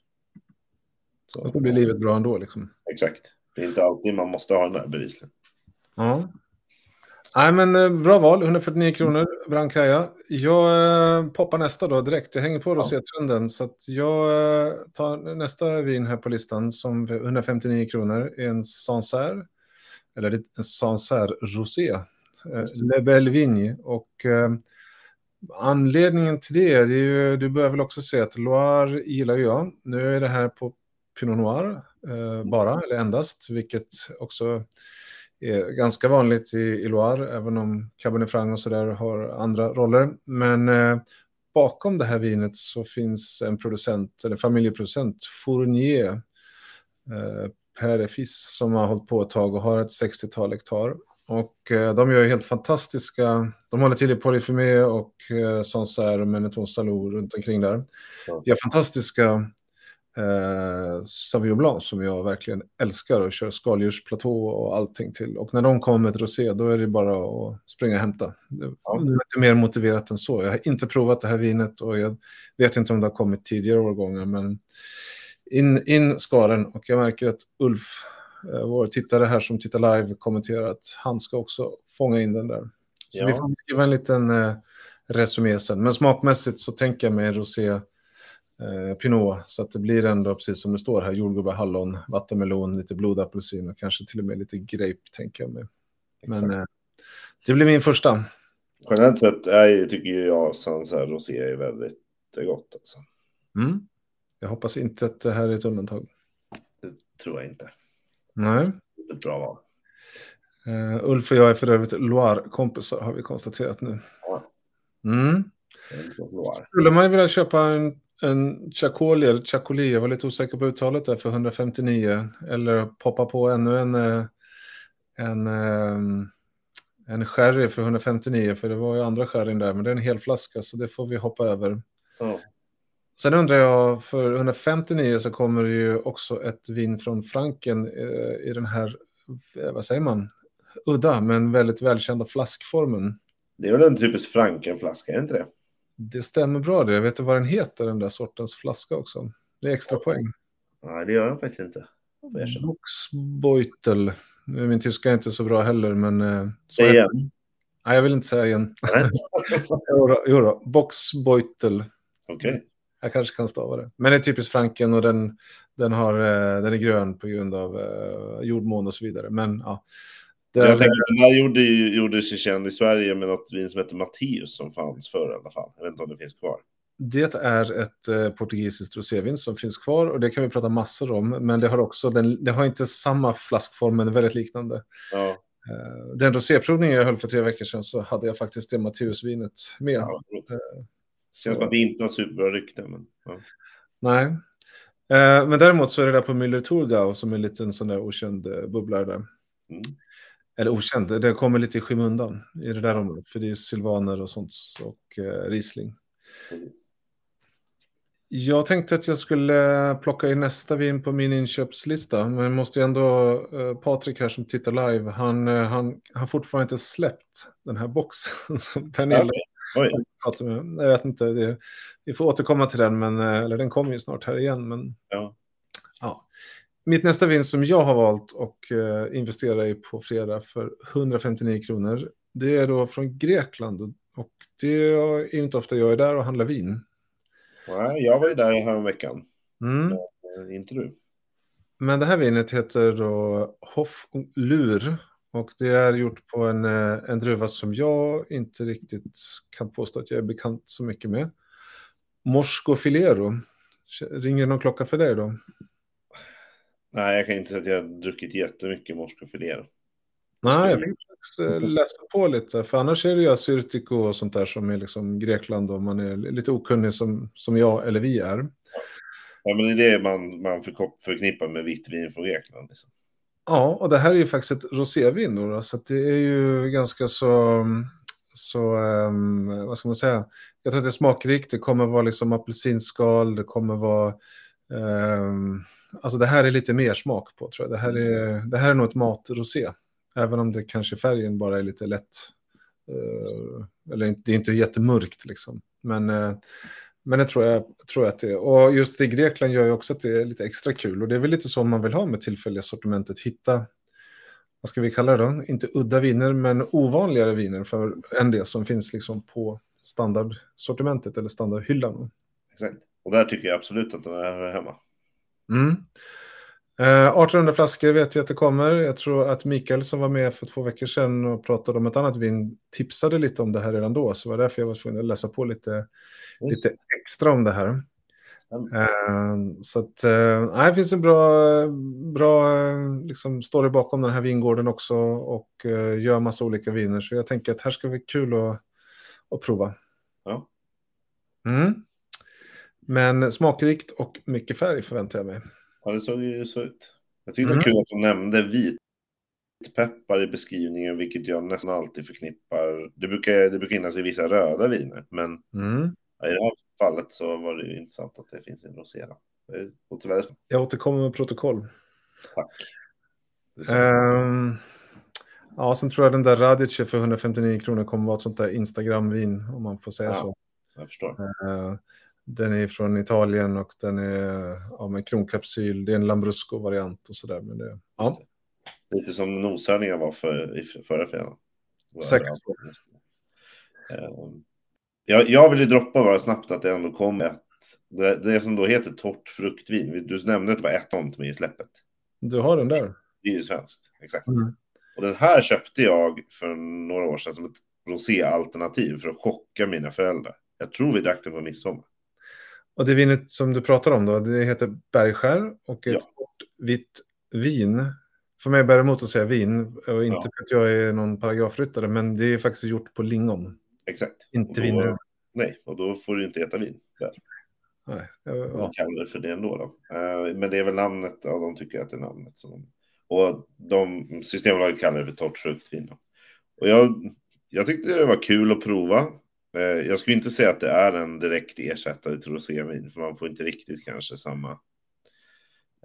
Så, och då blir livet bra ändå liksom. Exakt. Det är inte alltid man måste ha den där bevisligen. Ja. Nej, men eh, bra val. 149 kronor, Brancaja. Jag eh, poppar nästa då direkt. Jag hänger på rosétrenden. Så att jag eh, tar nästa vin här på listan som 159 kronor. En Sancerre. Eller en Sancerre Rosé. Le Belle Vigne. Och eh, anledningen till det är ju, du börjar väl också se att Loire gillar jag. Nu är det här på Pinot Noir bara, eller endast, vilket också är ganska vanligt i, i Loire, även om Cabernet Franc och sådär har andra roller. Men eh, bakom det här vinet så finns en producent, eller familjeproducent, Fournier, eh, Père Fils, som har hållit på ett tag och har ett 60-tal hektar. Och eh, de gör helt fantastiska, de håller till i Polyfemé och eh, Sancerre Meneton Salou runt omkring där. Ja. Gör fantastiska eh, Sauvignon Blanc som jag verkligen älskar och kör skaldjursplatå och allting till. Och när de kommer med ett rosé då är det bara att springa och hämta. Det är inte mer motiverat än så. Jag har inte provat det här vinet och jag vet inte om det har kommit tidigare årgångar men in, in skaren och jag märker att Ulf, eh, vår tittare här som tittar live, kommenterar att han ska också fånga in den där. Så ja. vi får skriva en liten eh, resumé sen. Men smakmässigt så tänker jag mig rosé eh, Pinot. Så att det blir ändå, precis som det står här, jordgubbar, hallon, vattenmelon, lite blodapelsin och kanske till och med lite grape, tänker jag mig. Men eh, det blir min första. Generellt sett är, tycker jag Sansa Rosé är väldigt gott. Alltså. Mm. Jag hoppas inte att det här är ett undantag. Det tror jag inte. Nej. Ett bra val. Uh, Ulf och jag är för övrigt Loire-kompisar har vi konstaterat nu. Mm. Skulle man vilja köpa en, en Chacoli eller Chacoli, jag var lite osäker på uttalet där, för 159 eller poppa på ännu en, eh, en, en, eh, en sherry för 159 för det var ju andra sherryn där, men det är en hel flaska så det får vi hoppa över. Ja. Sen undrar jag, för 159 så kommer det ju också ett vin från Franken eh, i den här, vad säger man, udda men väldigt välkända flaskformen. Det är väl en typisk Frankenflaska, är det inte det? Det stämmer bra det. Jag vet du vad den heter, den där sortens flaska också? Det är extra poäng. Nej, det gör den faktiskt inte. Boxbeutel. Min tyska är inte så bra heller, men... Eh, så igen. Nej, jag vill inte säga igen. jo, då. Boxbeutel. Okej. Okay. Jag kanske kan stava det. Men det är typiskt Franken och den, den, har, eh, den är grön på grund av uh, jordmån och så vidare. Men ja, jag tänker att den här gjorde, gjorde sig känd i Sverige med något vin som heter Matteus som fanns förr i alla fall. Jag vet inte om det finns kvar. Det är ett eh, portugisiskt rosévin som finns kvar och det kan vi prata massor om. Men det har också, den, det har inte samma flaskform men är väldigt liknande. Ja. Eh, den roséprovning jag höll för tre veckor sedan så hade jag faktiskt det Matteusvinet med. Ja, det eh, känns som att det inte har superbra rykte. Men, ja. Nej. Eh, men däremot så är det där på Müller Thurgau som är en liten sån där okänd eh, bubblare där. Mm. Eller okänd, det kommer lite i skymundan i det där området. För det är silvaner och sånt och eh, Riesling. Precis. Jag tänkte att jag skulle plocka in nästa vin på min inköpslista. Men jag måste ju ändå, eh, Patrik här som tittar live, han eh, han har fortfarande inte släppt den här boxen som Pernilla Oj. pratade med. Jag vet inte, det, vi får återkomma till den, men, eh, eller den kommer ju snart här igen. Men, ja. ja. Mitt nästa vin som jag har valt att uh, investera i på fredag för 159 kronor, det är då från Grekland. Och det är inte ofta jag är där och handlar vin. Nej, jag var ju där häromveckan. Mm. Men eh, inte du. Men det här vinet heter då Hoff Lur. Och det är gjort på en, eh, en druva som jag inte riktigt kan påstå att jag är bekant så mycket med. Mosco Filero. Ringer någon klocka för dig då? Nej, jag kan inte säga att jag har druckit jättemycket Mosco Filero. Nej, jag fick eh, läsa på lite. För annars är det ju Assyrtiko och sånt där som är liksom Grekland och man är lite okunnig som, som jag eller vi är. Ja, men det är det man, man förknippar med vitt vin från Grekland. Liksom. Ja, och det här är ju faktiskt ett rosévin då, så det är ju ganska så, så um, vad ska man säga, jag tror att det är smakrikt, det kommer vara liksom apelsinskal, det kommer vara, um, alltså det här är lite mer smak på tror jag, det här är, det här är nog ett matrosé. Även om det kanske färgen bara är lite lätt. Uh, eller det är inte jättemörkt liksom. Men, uh, men det tror jag, tror jag att det är. Och just i Grekland gör ju också att det är lite extra kul. Och det är väl lite så man vill ha med tillfälliga sortimentet. Hitta, vad ska vi kalla det då? Inte udda viner, men ovanligare viner för, än det som finns liksom på standardsortimentet eller standardhyllan. Exakt. Och där tycker jag absolut att den är hemma. Mm. Eh, 1800 flaskor vet jag att det kommer. Jag tror att Mikael som var med för två veckor sedan och pratade om ett annat vin tipsade lite om det här redan då. Så det var därför jag var tvungen att läsa på lite, lite extra om det här. Eh, så att, eh, det finns en bra, bra liksom, story bakom den här vingården också och eh, gör massa olika viner. Så jag tänker att här ska bli kul att, att prova. Ja. Mm. Men smakrikt och mycket färg förväntar jag mig. Ja, det såg ju så ut. Jag tyckte mm. det var kul att de nämnde vitpeppar i beskrivningen, vilket jag nästan alltid förknippar. Det brukar, det brukar finnas i vissa röda viner, men mm. i det här fallet så var det ju intressant att det finns en rosé. Jag återkommer med protokoll. Tack. Um, ja, sen tror jag den där Radice för 159 kronor kommer vara ett sånt där Instagram-vin, om man får säga ja, så. Jag förstår. Uh, den är från Italien och den är ja, med kronkapsyl. Det är en Lambrusco-variant och sådär. Men det, ja. Lite som noshörningar var för, i förra fredagen. Säkert. Ehm, jag, jag ju droppa bara snabbt att det ändå kom ett det, det som då heter torrt fruktvin. Du nämnde att det var ett sånt med i släppet. Du har den där? Det är ju svenskt, exakt. Mm. Och den här köpte jag för några år sedan som ett roséalternativ för att chocka mina föräldrar. Jag tror vi drack den på midsommar. Och det vinet som du pratar om då, det heter Bergskär och ett ja. vitt vin. För mig bär det emot att säga vin och inte ja. för att jag är någon paragrafryttare, men det är faktiskt gjort på lingon. Exakt. Inte vin. Nej, och då får du inte äta vin där. Nej, ja. De kallar det för det ändå. Då. Uh, men det är väl namnet, ja, de tycker att det är namnet. Som och de, Systembolaget kallar det för torrt fruktvin. Då. Och jag, jag tyckte det var kul att prova. Uh, jag skulle inte säga att det är en direkt ersättare till rosévin, för man får inte riktigt kanske samma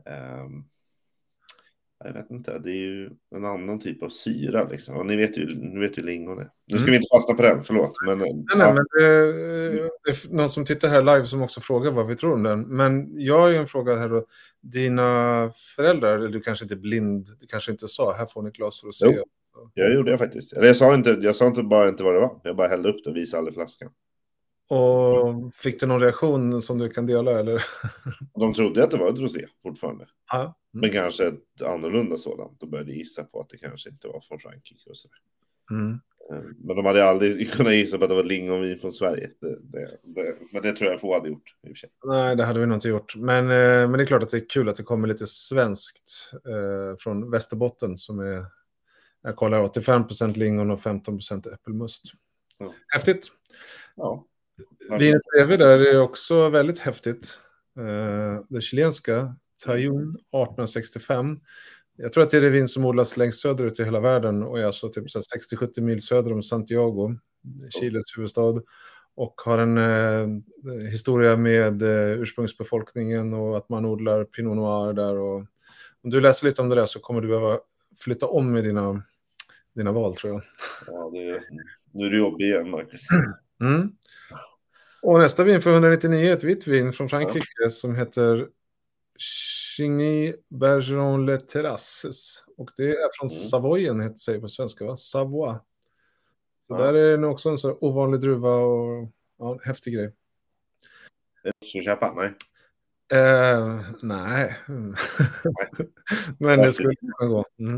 um, jag vet inte, det är ju en annan typ av syra liksom. Och ni vet ju, ni vet ju lingon är. Nu ska mm. vi inte fastna på den, förlåt. Men, nej, ja. nej, men det, det, är någon som tittar här live som också frågar vad vi tror om den. Men jag har ju en fråga här då. Dina föräldrar, eller du kanske inte är blind, du kanske inte sa, här får ni glas rosé. Jo, jag gjorde det faktiskt. Eller jag sa inte, jag sa inte bara inte vad det var. Jag bara hällde upp det och visade aldrig flaskan. Och fick du någon reaktion som du kan dela? Eller? De trodde att det var ett rosé fortfarande. Ja. Mm. Men kanske ett annorlunda sådant. De började gissa på att det kanske inte var från Frankrike. Och så mm. Eh, men de hade aldrig kunnat gissa på att det var lingonvin från Sverige. Det, det, det, men det tror jag få hade gjort. Nej, det hade vi nog inte gjort. Men, eh, men det är klart att det är kul att det kommer lite svenskt eh, från Västerbotten som är, jag kollar, 85 procent lingon och 15 procent äppelmust. Ja. Häftigt. Ja. Vinet bredvid där är också väldigt häftigt. Uh, det chilenska, Tayun 1865. Jag tror att det är det vin som odlas längst söderut i hela världen och är alltså typ 60-70 mil söder om Santiago, Chiles huvudstad. Och har en eh, historia med eh, ursprungsbefolkningen och att man odlar Pinot Noir där. Och, om du läser lite om det där så kommer du behöva flytta om i dina, dina val tror jag. Ja, det, nu är det jobb igen, Marcus. Mm. Och nästa vin för 199 är ett vitt vin från Frankrike ja. som heter Chigny Bergeron Le Terrasses. Och det är från mm. Savoyen, heter sig på svenska, va? Savoie. Så ja. där är det också en så ovanlig druva och ja, häftig grej. Så köpa? Nej. Uh, nej. Men det skulle kunna gå. Mm.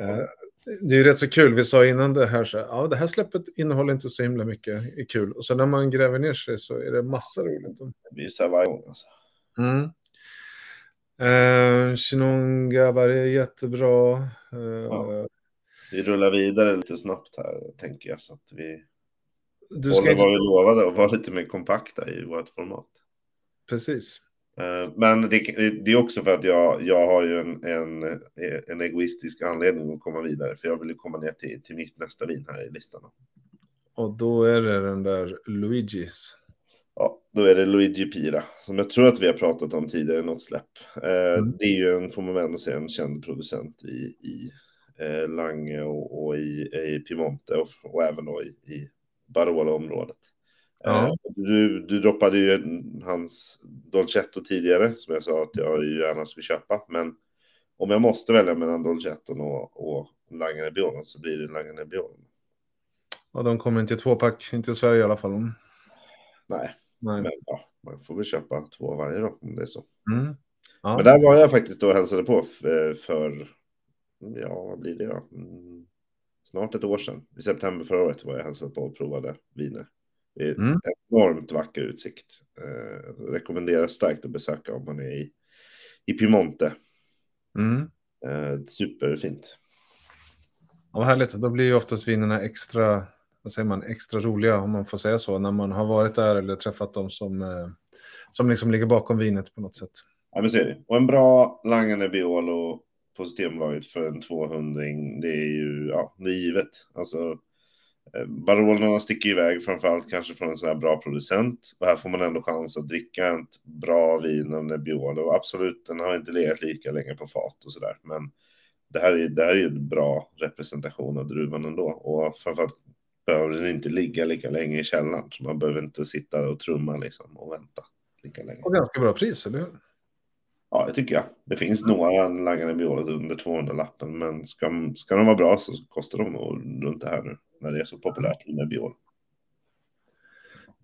Uh, det är rätt så kul. Vi sa innan det här så ja, det här släppet innehåller inte så himla mycket kul. Och sen när man gräver ner sig så är det massa roligt. Det blir så varje gång. Alltså. Mm. Eh, Chinongabar är jättebra. Eh, ja. Vi rullar vidare lite snabbt här, tänker jag. Så att vi du ska håller vad vi lovade och vara lite mer kompakta i vårt format. Precis. Eh, men det, det, är också för att jag, jag har ju en, en, en egoistisk anledning att komma vidare. För jag vill ju komma ner till, till mitt nästa vin här i listan. Och då är det den där Luigis. Ja, då är det Luigi Pira. Som jag tror att vi har pratat om tidigare i något släpp. Eh, mm. Det är ju en, får man ändå säga, en känd producent i, i eh, Lange och, och i, i Piemonte och, och även då i, i Barolo-området. Ja. Eh, du, du droppade ju hans Dolcetto tidigare, som jag sa att jag gärna skulle köpa. Men om jag måste välja mellan Dolcetton och, och Langane Björn så blir det Langane Björn. Ja, de kommer inte i tvåpack, inte i Sverige i alla fall. Nej, Nej. men ja, man får väl köpa två varje då, om det är så. Mm. Ja. Men där var jag faktiskt då och hälsade på för, för ja, vad blir det då? Mm, snart ett år sedan. I september förra året var jag hälsade på och provade viner. Det är mm. enormt vacker utsikt. Eh, rekommenderar starkt att besöka om man är i, i Piemonte. Mm. Eh, superfint. Ja, vad härligt. Då blir ju oftast vinerna extra, vad säger man, extra roliga om man får säga så, när man har varit där eller träffat dem som, eh, som liksom ligger bakom vinet på något sätt. Ja, men ser det. Och en bra Langane Biolo på Systembolaget för en 200 det är ju, ja, det är givet. Alltså, Eh, Barolerna sticker iväg framförallt kanske från en sån här bra producent. Och här får man ändå chans att dricka ett bra vin av Nebbiolo. Och absolut, den har inte legat lika länge på fat och sådär. Men det här är, det här är en bra representation av druvan ändå. Och framförallt behöver den inte ligga lika länge i källaren. Så man behöver inte sitta och trumma liksom och vänta lika länge. Och ganska bra pris, eller hur? Ja, det tycker jag. Det finns några Langane Biolet under 200-lappen, men ska, ska de vara bra så kostar de nog runt det här nu när det är så populärt med biol.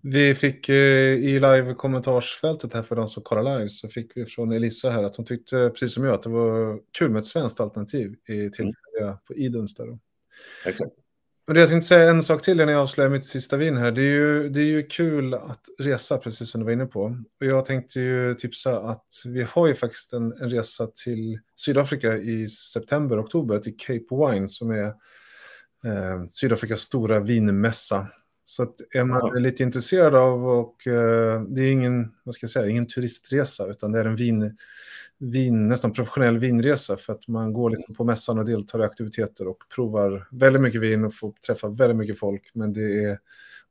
Vi fick eh, i live-kommentarsfältet här för de som kollar live så fick vi från Elisa här att hon tyckte precis som jag att det var kul med ett svenskt alternativ i tillfälliga mm. på Iduns där. Exakt. Men jag tänkte säga en sak till innan jag avslöjar mitt sista vin här. Det är, ju, det är ju kul att resa, precis som du var inne på. Och jag tänkte ju tipsa att vi har ju faktiskt en, en resa till Sydafrika i september, oktober till Cape Wine som är eh, Sydafrikas stora vinmässa. Så att är man ja. lite intresserad av och eh, det är ingen, vad ska jag säga, ingen turistresa utan det är en vin, vin, nästan professionell vinresa för att man går liksom på mässan och deltar i aktiviteter och provar väldigt mycket vin och får träffa väldigt mycket folk. Men det är,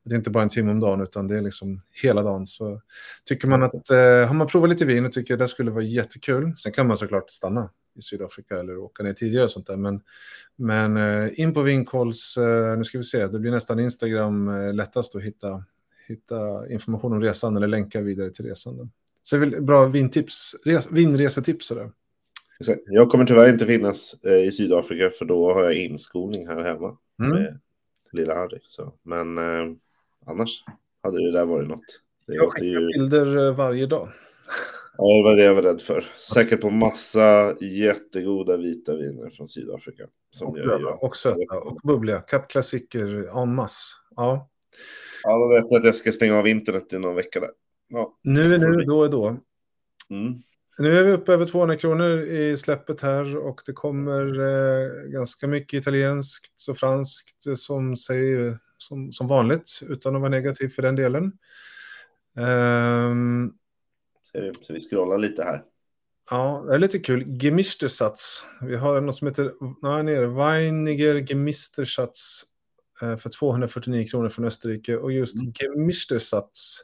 det är inte bara en timme om dagen utan det är liksom hela dagen. Så tycker man att eh, har man provat lite vin och tycker att det skulle vara jättekul, sen kan man såklart stanna i Sydafrika eller åka ner tidigare och sånt där. Men, men eh, in på Vinkolls, eh, nu ska vi se, det blir nästan Instagram eh, lättast att hitta, hitta information om resan eller länka vidare till resan. Så det är väl bra vintips, res, vinresetips. Sådär. Jag kommer tyvärr inte finnas i Sydafrika för då har jag inskolning här hemma mm. med lilla Harry. Så. Men eh, annars hade det där varit något. Det jag skickar ju... bilder varje dag. Ja, det var det jag var rädd för. Säkert på massa jättegoda vita viner från Sydafrika. Som och, jag gör. och söta och bubbliga. Kappklassiker en masse. Ja. Ja, då vet jag att jag ska stänga av internet i någon vecka där. Ja, nu är nu, då är då. Mm. Nu är vi uppe över 200 kronor i släppet här och det kommer eh, ganska mycket italienskt och franskt som säger som, som vanligt utan att vara negativ för den delen. Um, så vi scrollar lite här. Ja, det är lite kul. Gemistersatz. Vi har något som heter nej, nere, Weiniger Gemistersatz eh, för 249 kronor från Österrike. Och just mm. Gemistersatz,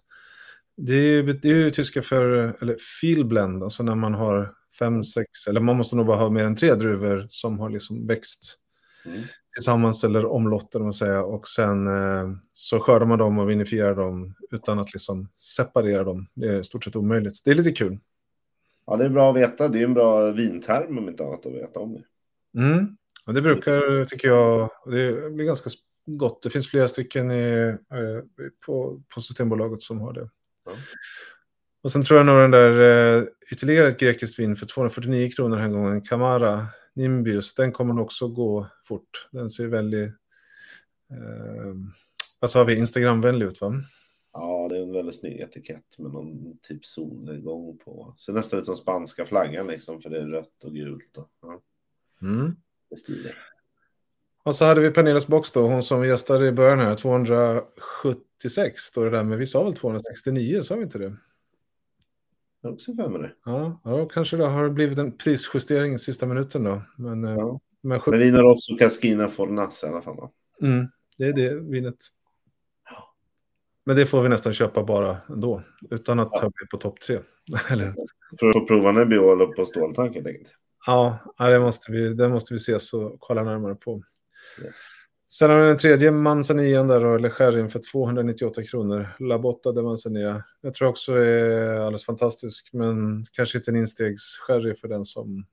det är, det är ju tyska för, eller Feelblend, alltså när man har fem, sex, eller man måste nog bara ha mer än tre druvor som har liksom växt mm. tillsammans eller omlotter, man säga. Och sen eh, så skördar man dem och vinifierar dem utan att liksom separera dem. Det är stort sett omöjligt. Det är lite kul. Ja, det är bra att veta. Det är en bra vinterm om inte annat att veta om det. Mm. Och det brukar, tycker jag, det blir ganska gott. Det finns flera stycken i, eh, på, på Systembolaget som har det. Ja. Och sen tror jag nog den där eh, ytterligare ett grekiskt vin för 249 kronor den här gången, Camara Nimbius, den kommer också gå fort. Den ser väldigt, eh, vad sa vi, Instagramvänlig ut va? Ja, det är en väldigt snygg etikett med någon typ solnedgång på. Ser nästan ut som spanska flaggan liksom, för det är rött och gult. Och, ja. mm. Det stiger. Och så hade vi Pernillas box då, hon som gästade i början här, 276 står det där, men vi sa väl 269, sa vi inte det? Jag också för mig det. Ja, ja, kanske det har blivit en prisjustering i sista minuten då. Men, eh, ja. men, men vinar oss och Cascina Fornas i alla fall. Då. Mm, det är det vinet. Men det får vi nästan köpa bara ändå, utan att ja. ta med på topp tre. Eller? För att få prova Nebbiolo på ståltank helt enkelt. Ja, det måste vi, det måste vi ses och kolla närmare på. Ja. Sen har vi den tredje Manzanian där, eller sherryn för 298 kronor. La Botta de Manzania. Jag tror också är alldeles fantastisk, men kanske inte en instegssherry för den som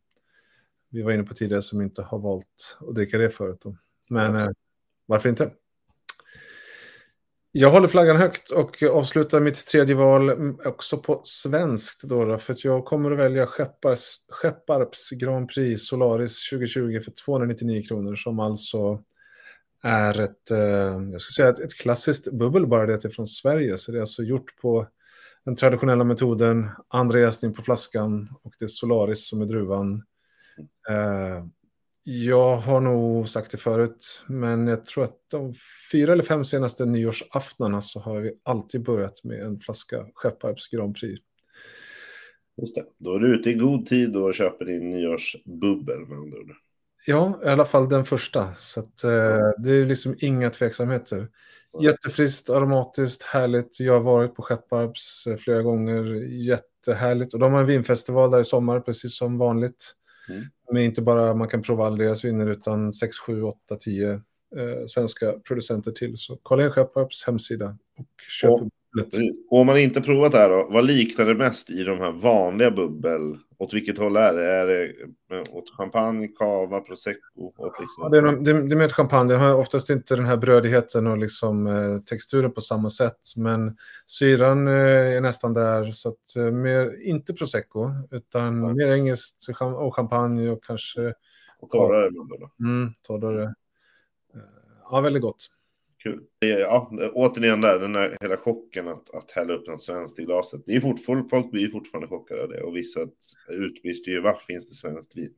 vi var inne på tidigare som inte har valt att dricka det förut. Då. Men eh, varför inte? Jag håller flaggan högt och avslutar mitt tredje val också på svenskt. Då, då för jag kommer att välja Skeppars, Skepparps Grand Prix Solaris 2020 för 299 kronor som alltså är ett, eh, jag skulle säga ett, ett klassiskt bubbel, bara det att det är från Sverige. Så det är alltså gjort på den traditionella metoden, andra jäsning på flaskan och det är Solaris som är druvan. Eh, jag har nog sagt det förut, men jag tror att de fyra eller fem senaste nyårsaftnarna så har vi alltid börjat med en flaska Skepparps Grand Prix. Just det, då är du ute i god tid och köper din nyårsbubbel med andra ord. Ja, i alla fall den första. Så att, eh, det är liksom inga tveksamheter. Jättefriskt, aromatiskt, härligt. Jag har varit på Skepparps eh, flera gånger. Jättehärligt. Och de har en vinfestival där i sommar, precis som vanligt. Mm. Men inte bara man kan prova alla deras viner, utan 6, 7, 8, 10 eh, svenska producenter till. Så kolla in Skepparps hemsida och köp. Och om man inte provat det här då, vad liknar det mest i de här vanliga bubbel? Åt vilket håll är det? Är det åt champagne, cava, prosecco? Åt liksom... Ja, det, är, nog- det, det är ett champagne. Det har oftast inte den här brödigheten och liksom, eh, texturen på samma sätt. Men syran eh, är nästan där. Så att, eh, mer, inte prosecco, utan Ja. mer engelskt och champagne och kanske Och torrare bubbel då? mm, torrare. Eh, Ja, väldigt gott. Kul. Det är, ja, återigen där, den där hela chocken att, att hälla upp något svenskt i glaset. Det är fortfarande, folk blir fortfarande chockade av det och vissa utbrister ju vart finns det svenskt vin?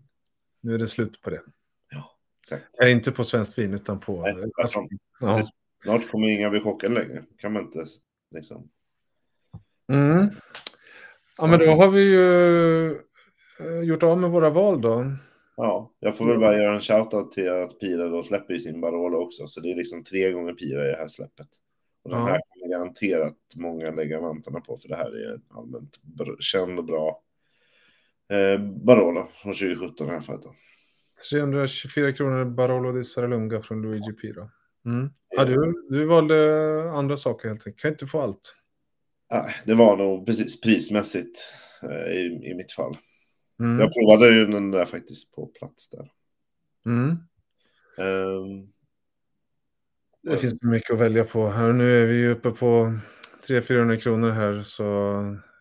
Nu är det slut på det. Exakt. Nej, inte på svenskt vin, utan på... Nej, tvärtom. ja. Snart kommer inga bli chockade längre. Kan man inte liksom. Mm. Ja, men då har vi ju eh, gjort av med våra val då. Ja, jag får väl bara göra en shoutout till att Pira då släpper i sin Barolo också. Så det är liksom tre gånger Pira i det här släppet. Och den Ja. här kommer garanterat många lägga vantarna på för det här är en allmänt känd och bra eh, Barolo från 2017 i alla fall. Då. 324 kronor Barolo di Saralunga från Luigi Pira. Mm. Ja, du, du valde andra saker helt enkelt. Kan inte få allt. Ah, det var nog precis prismässigt eh, i, i mitt fall. Mm. Jag provade ju den där faktiskt på plats där. Mm. Ehm, Det finns mycket att välja på. Här nu är vi ju uppe på 300-400 kronor här så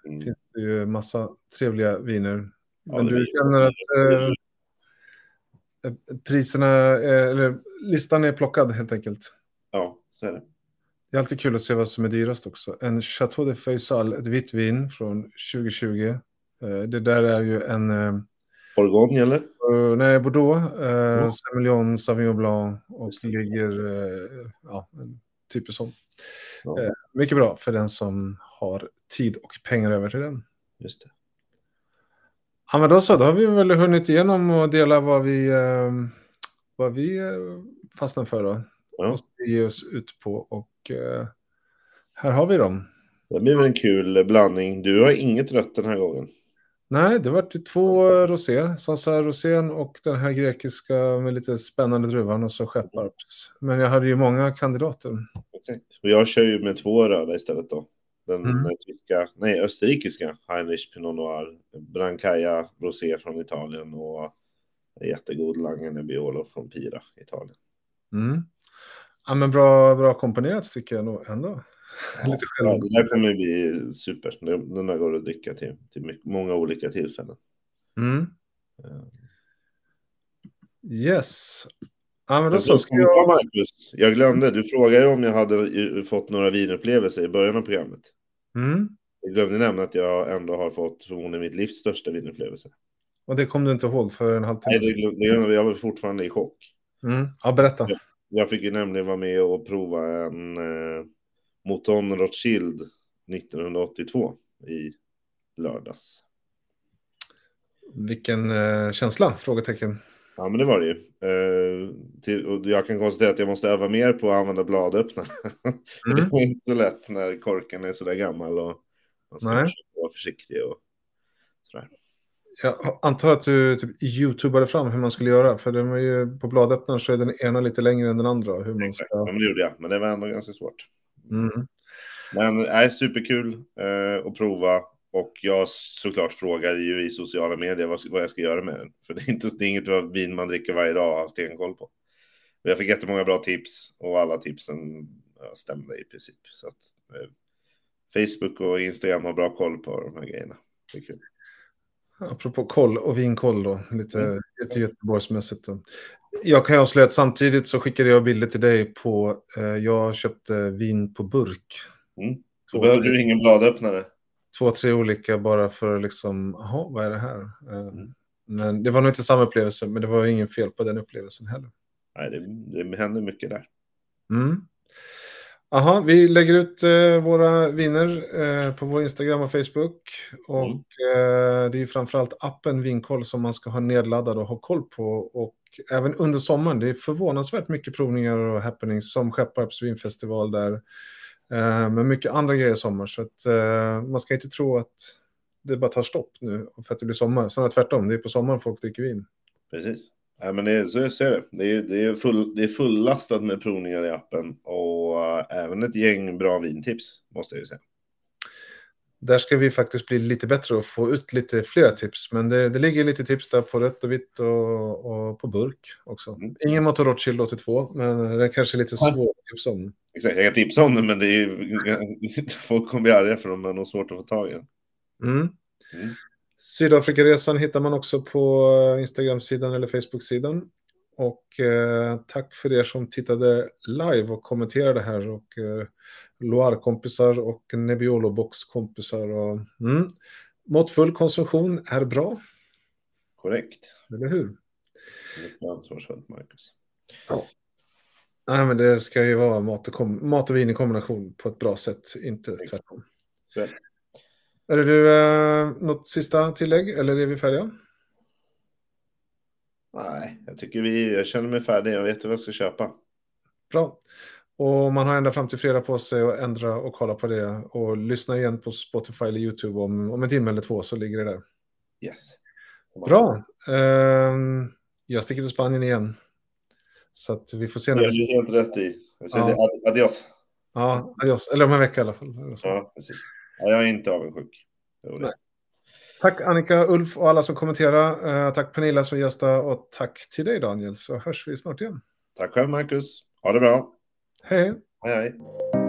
mm. finns det ju massa trevliga viner. Ja, Men du känner att eh, priserna, är, eller listan är plockad helt enkelt. Ja, så är det. Det är alltid kul att se vad som är dyrast också. En Chateau de Faisal, ett vitt vin från 2020. Eh, Det där är ju en, eh, Bourgogne eller? eh, nej, Bordeaux, eh, Ja. Semillon, Sauvignon Blanc och ligger, eh, ja, typisk sån. Ja, Eh, Mycket bra för den som har tid och pengar över till den. just det. Ja, men då så, då har vi väl hunnit igenom och dela vad vi, eh, vad vi eh, fastnar för då. Ja. Måste vi ge oss ut på och eh, här har vi dem. Det blir väl en kul blandning. Du har inget rött den här gången. Nej, det vart ju två rosé. Sansa rosén och den här grekiska med lite spännande druvan och så skepparps. Men jag hade ju många kandidater. Exakt. Och jag kör ju med två röda istället då. Den Mm. eh, tyska, nej österrikiska Heinrich Pinot Noir, Brancaia Rosé från Italien och jättegod Lange Nebbiolo från Pira, Italien. Mm. Ja, men bra, bra komponerat tycker jag nog ändå. Lite själv. Ja, det där kommer bli super. Den den där går att dricka till, till många olika tillfällen. Mm. Yes. Ja, men då så ska jag... jag... Marcus, jag glömde, du frågade om jag hade fått några vinupplevelser i början av programmet. Mm. Jag glömde nämna att jag ändå har fått förmodligen mitt livs största vinupplevelse. Och det kom du inte ihåg för en halvtimme Nej, det, glömde jag. jag var fortfarande i chock. Mm. Ja, berätta. Ja. Jag fick ju nämligen vara med och prova en eh, Mouton Rothschild 1982 i lördags. Vilken eh, känsla? Frågetecken. Ja, men det var det ju. Eh, till, och jag kan konstatera att jag måste öva mer på att använda bladöppnare. det Mm. är inte så lätt när korken är så där gammal och man ska Nej. vara försiktig och sådär. Jag antar att du typ youtubade fram hur man skulle göra. För den var ju, på bladöppnaren så är den ena lite längre än den andra. Hur man Exakt, ja, ska... men det gjorde jag. Men det var ändå ganska svårt. Mm. Men det är superkul eh, att prova. Och jag såklart frågar ju i sociala medier vad, vad jag ska göra med den. För det är, inte, det är inget vin man dricker varje dag och har stenkoll på. Och jag fick jättemånga bra tips och alla tipsen stämde i princip. Så att, eh, Facebook och Instagram har bra koll på de här grejerna. Det är kul. Apropå koll och vinkoll då. Lite, Mm. lite Göteborgsmässigt. Då. Jag kan avslöja att samtidigt så skickade jag bilder till dig på... Eh, jag köpte vin på burk. Mm. Så behöver du ingen bladöppnare. två, tre olika bara för liksom... Jaha, vad är det här? Eh, Mm. Men det var nog inte samma upplevelse. Men det var ingen fel på den upplevelsen heller. Nej, det, det händer mycket där. Mm. Aha, vi lägger ut eh, våra viner eh, på vår Instagram och Facebook. Och Mm. eh, det är framförallt appen Vinkoll som man ska ha nedladdad och ha koll på. Och även under sommaren, det är förvånansvärt mycket provningar och happenings som Skepparps vinfestival där. Eh, men mycket andra grejer i sommar. Så att eh, man ska inte tro att det bara tar stopp nu för att det blir sommar. Snarare tvärtom, det är på sommaren folk dricker vin. Precis. Ja, men det, är- så, så är det. Det är, det, är full, det är fullastat med provningar i appen. Och och även ett gäng bra vintips, måste jag ju säga. Där ska vi faktiskt bli lite bättre och få ut lite flera tips. Men det, det ligger lite tips där på rött och vitt och, och på burk också. Mm. Ingen Motor Rothschild 82, men det är kanske lite svårt att tipsa om. Exakt, jag kan tipsa om det, men det är, folk kommer bli arga för de har nog svårt att få tag i den. Mm. Mm. Sydafrikaresan hittar man också på Instagram-sidan eller Facebook-sidan. Och eh, tack för er som tittade live och kommenterade här. Och eh, Loire-kompisar och Nebbiolo-box-kompisar. Och, mm, måttfull konsumtion är bra. Korrekt. Eller hur? Mycket ansvarsfullt, Marcus. Ja. Nej, men det ska ju vara mat och, mat och vin i kombination på ett bra sätt, inte tvärtom. Så är det. Du, eh, något sista tillägg eller är vi färdiga? Nej, jag tycker vi, jag känner mig färdig. Jag vet vad jag ska köpa. Bra. Och man har ända fram till fredag på sig att ändra och kolla på det. Och lyssna igen på Spotify eller YouTube om, om en timme eller två så ligger det där. Yes. Bra. Um, jag sticker till Spanien igen. Så att vi får se. När det är helt rätt i. Jag säger ja. adios. Ja, adios. Eller om en vecka i alla fall. Ja, precis. Ja, jag är inte avundsjuk. Tack Annika, Ulf och alla som kommenterar. Uh, tack Pernilla som gästade och tack till dig Daniel så hörs vi snart igen. Tack själv Marcus. Ha det bra. Hej. Hej hej.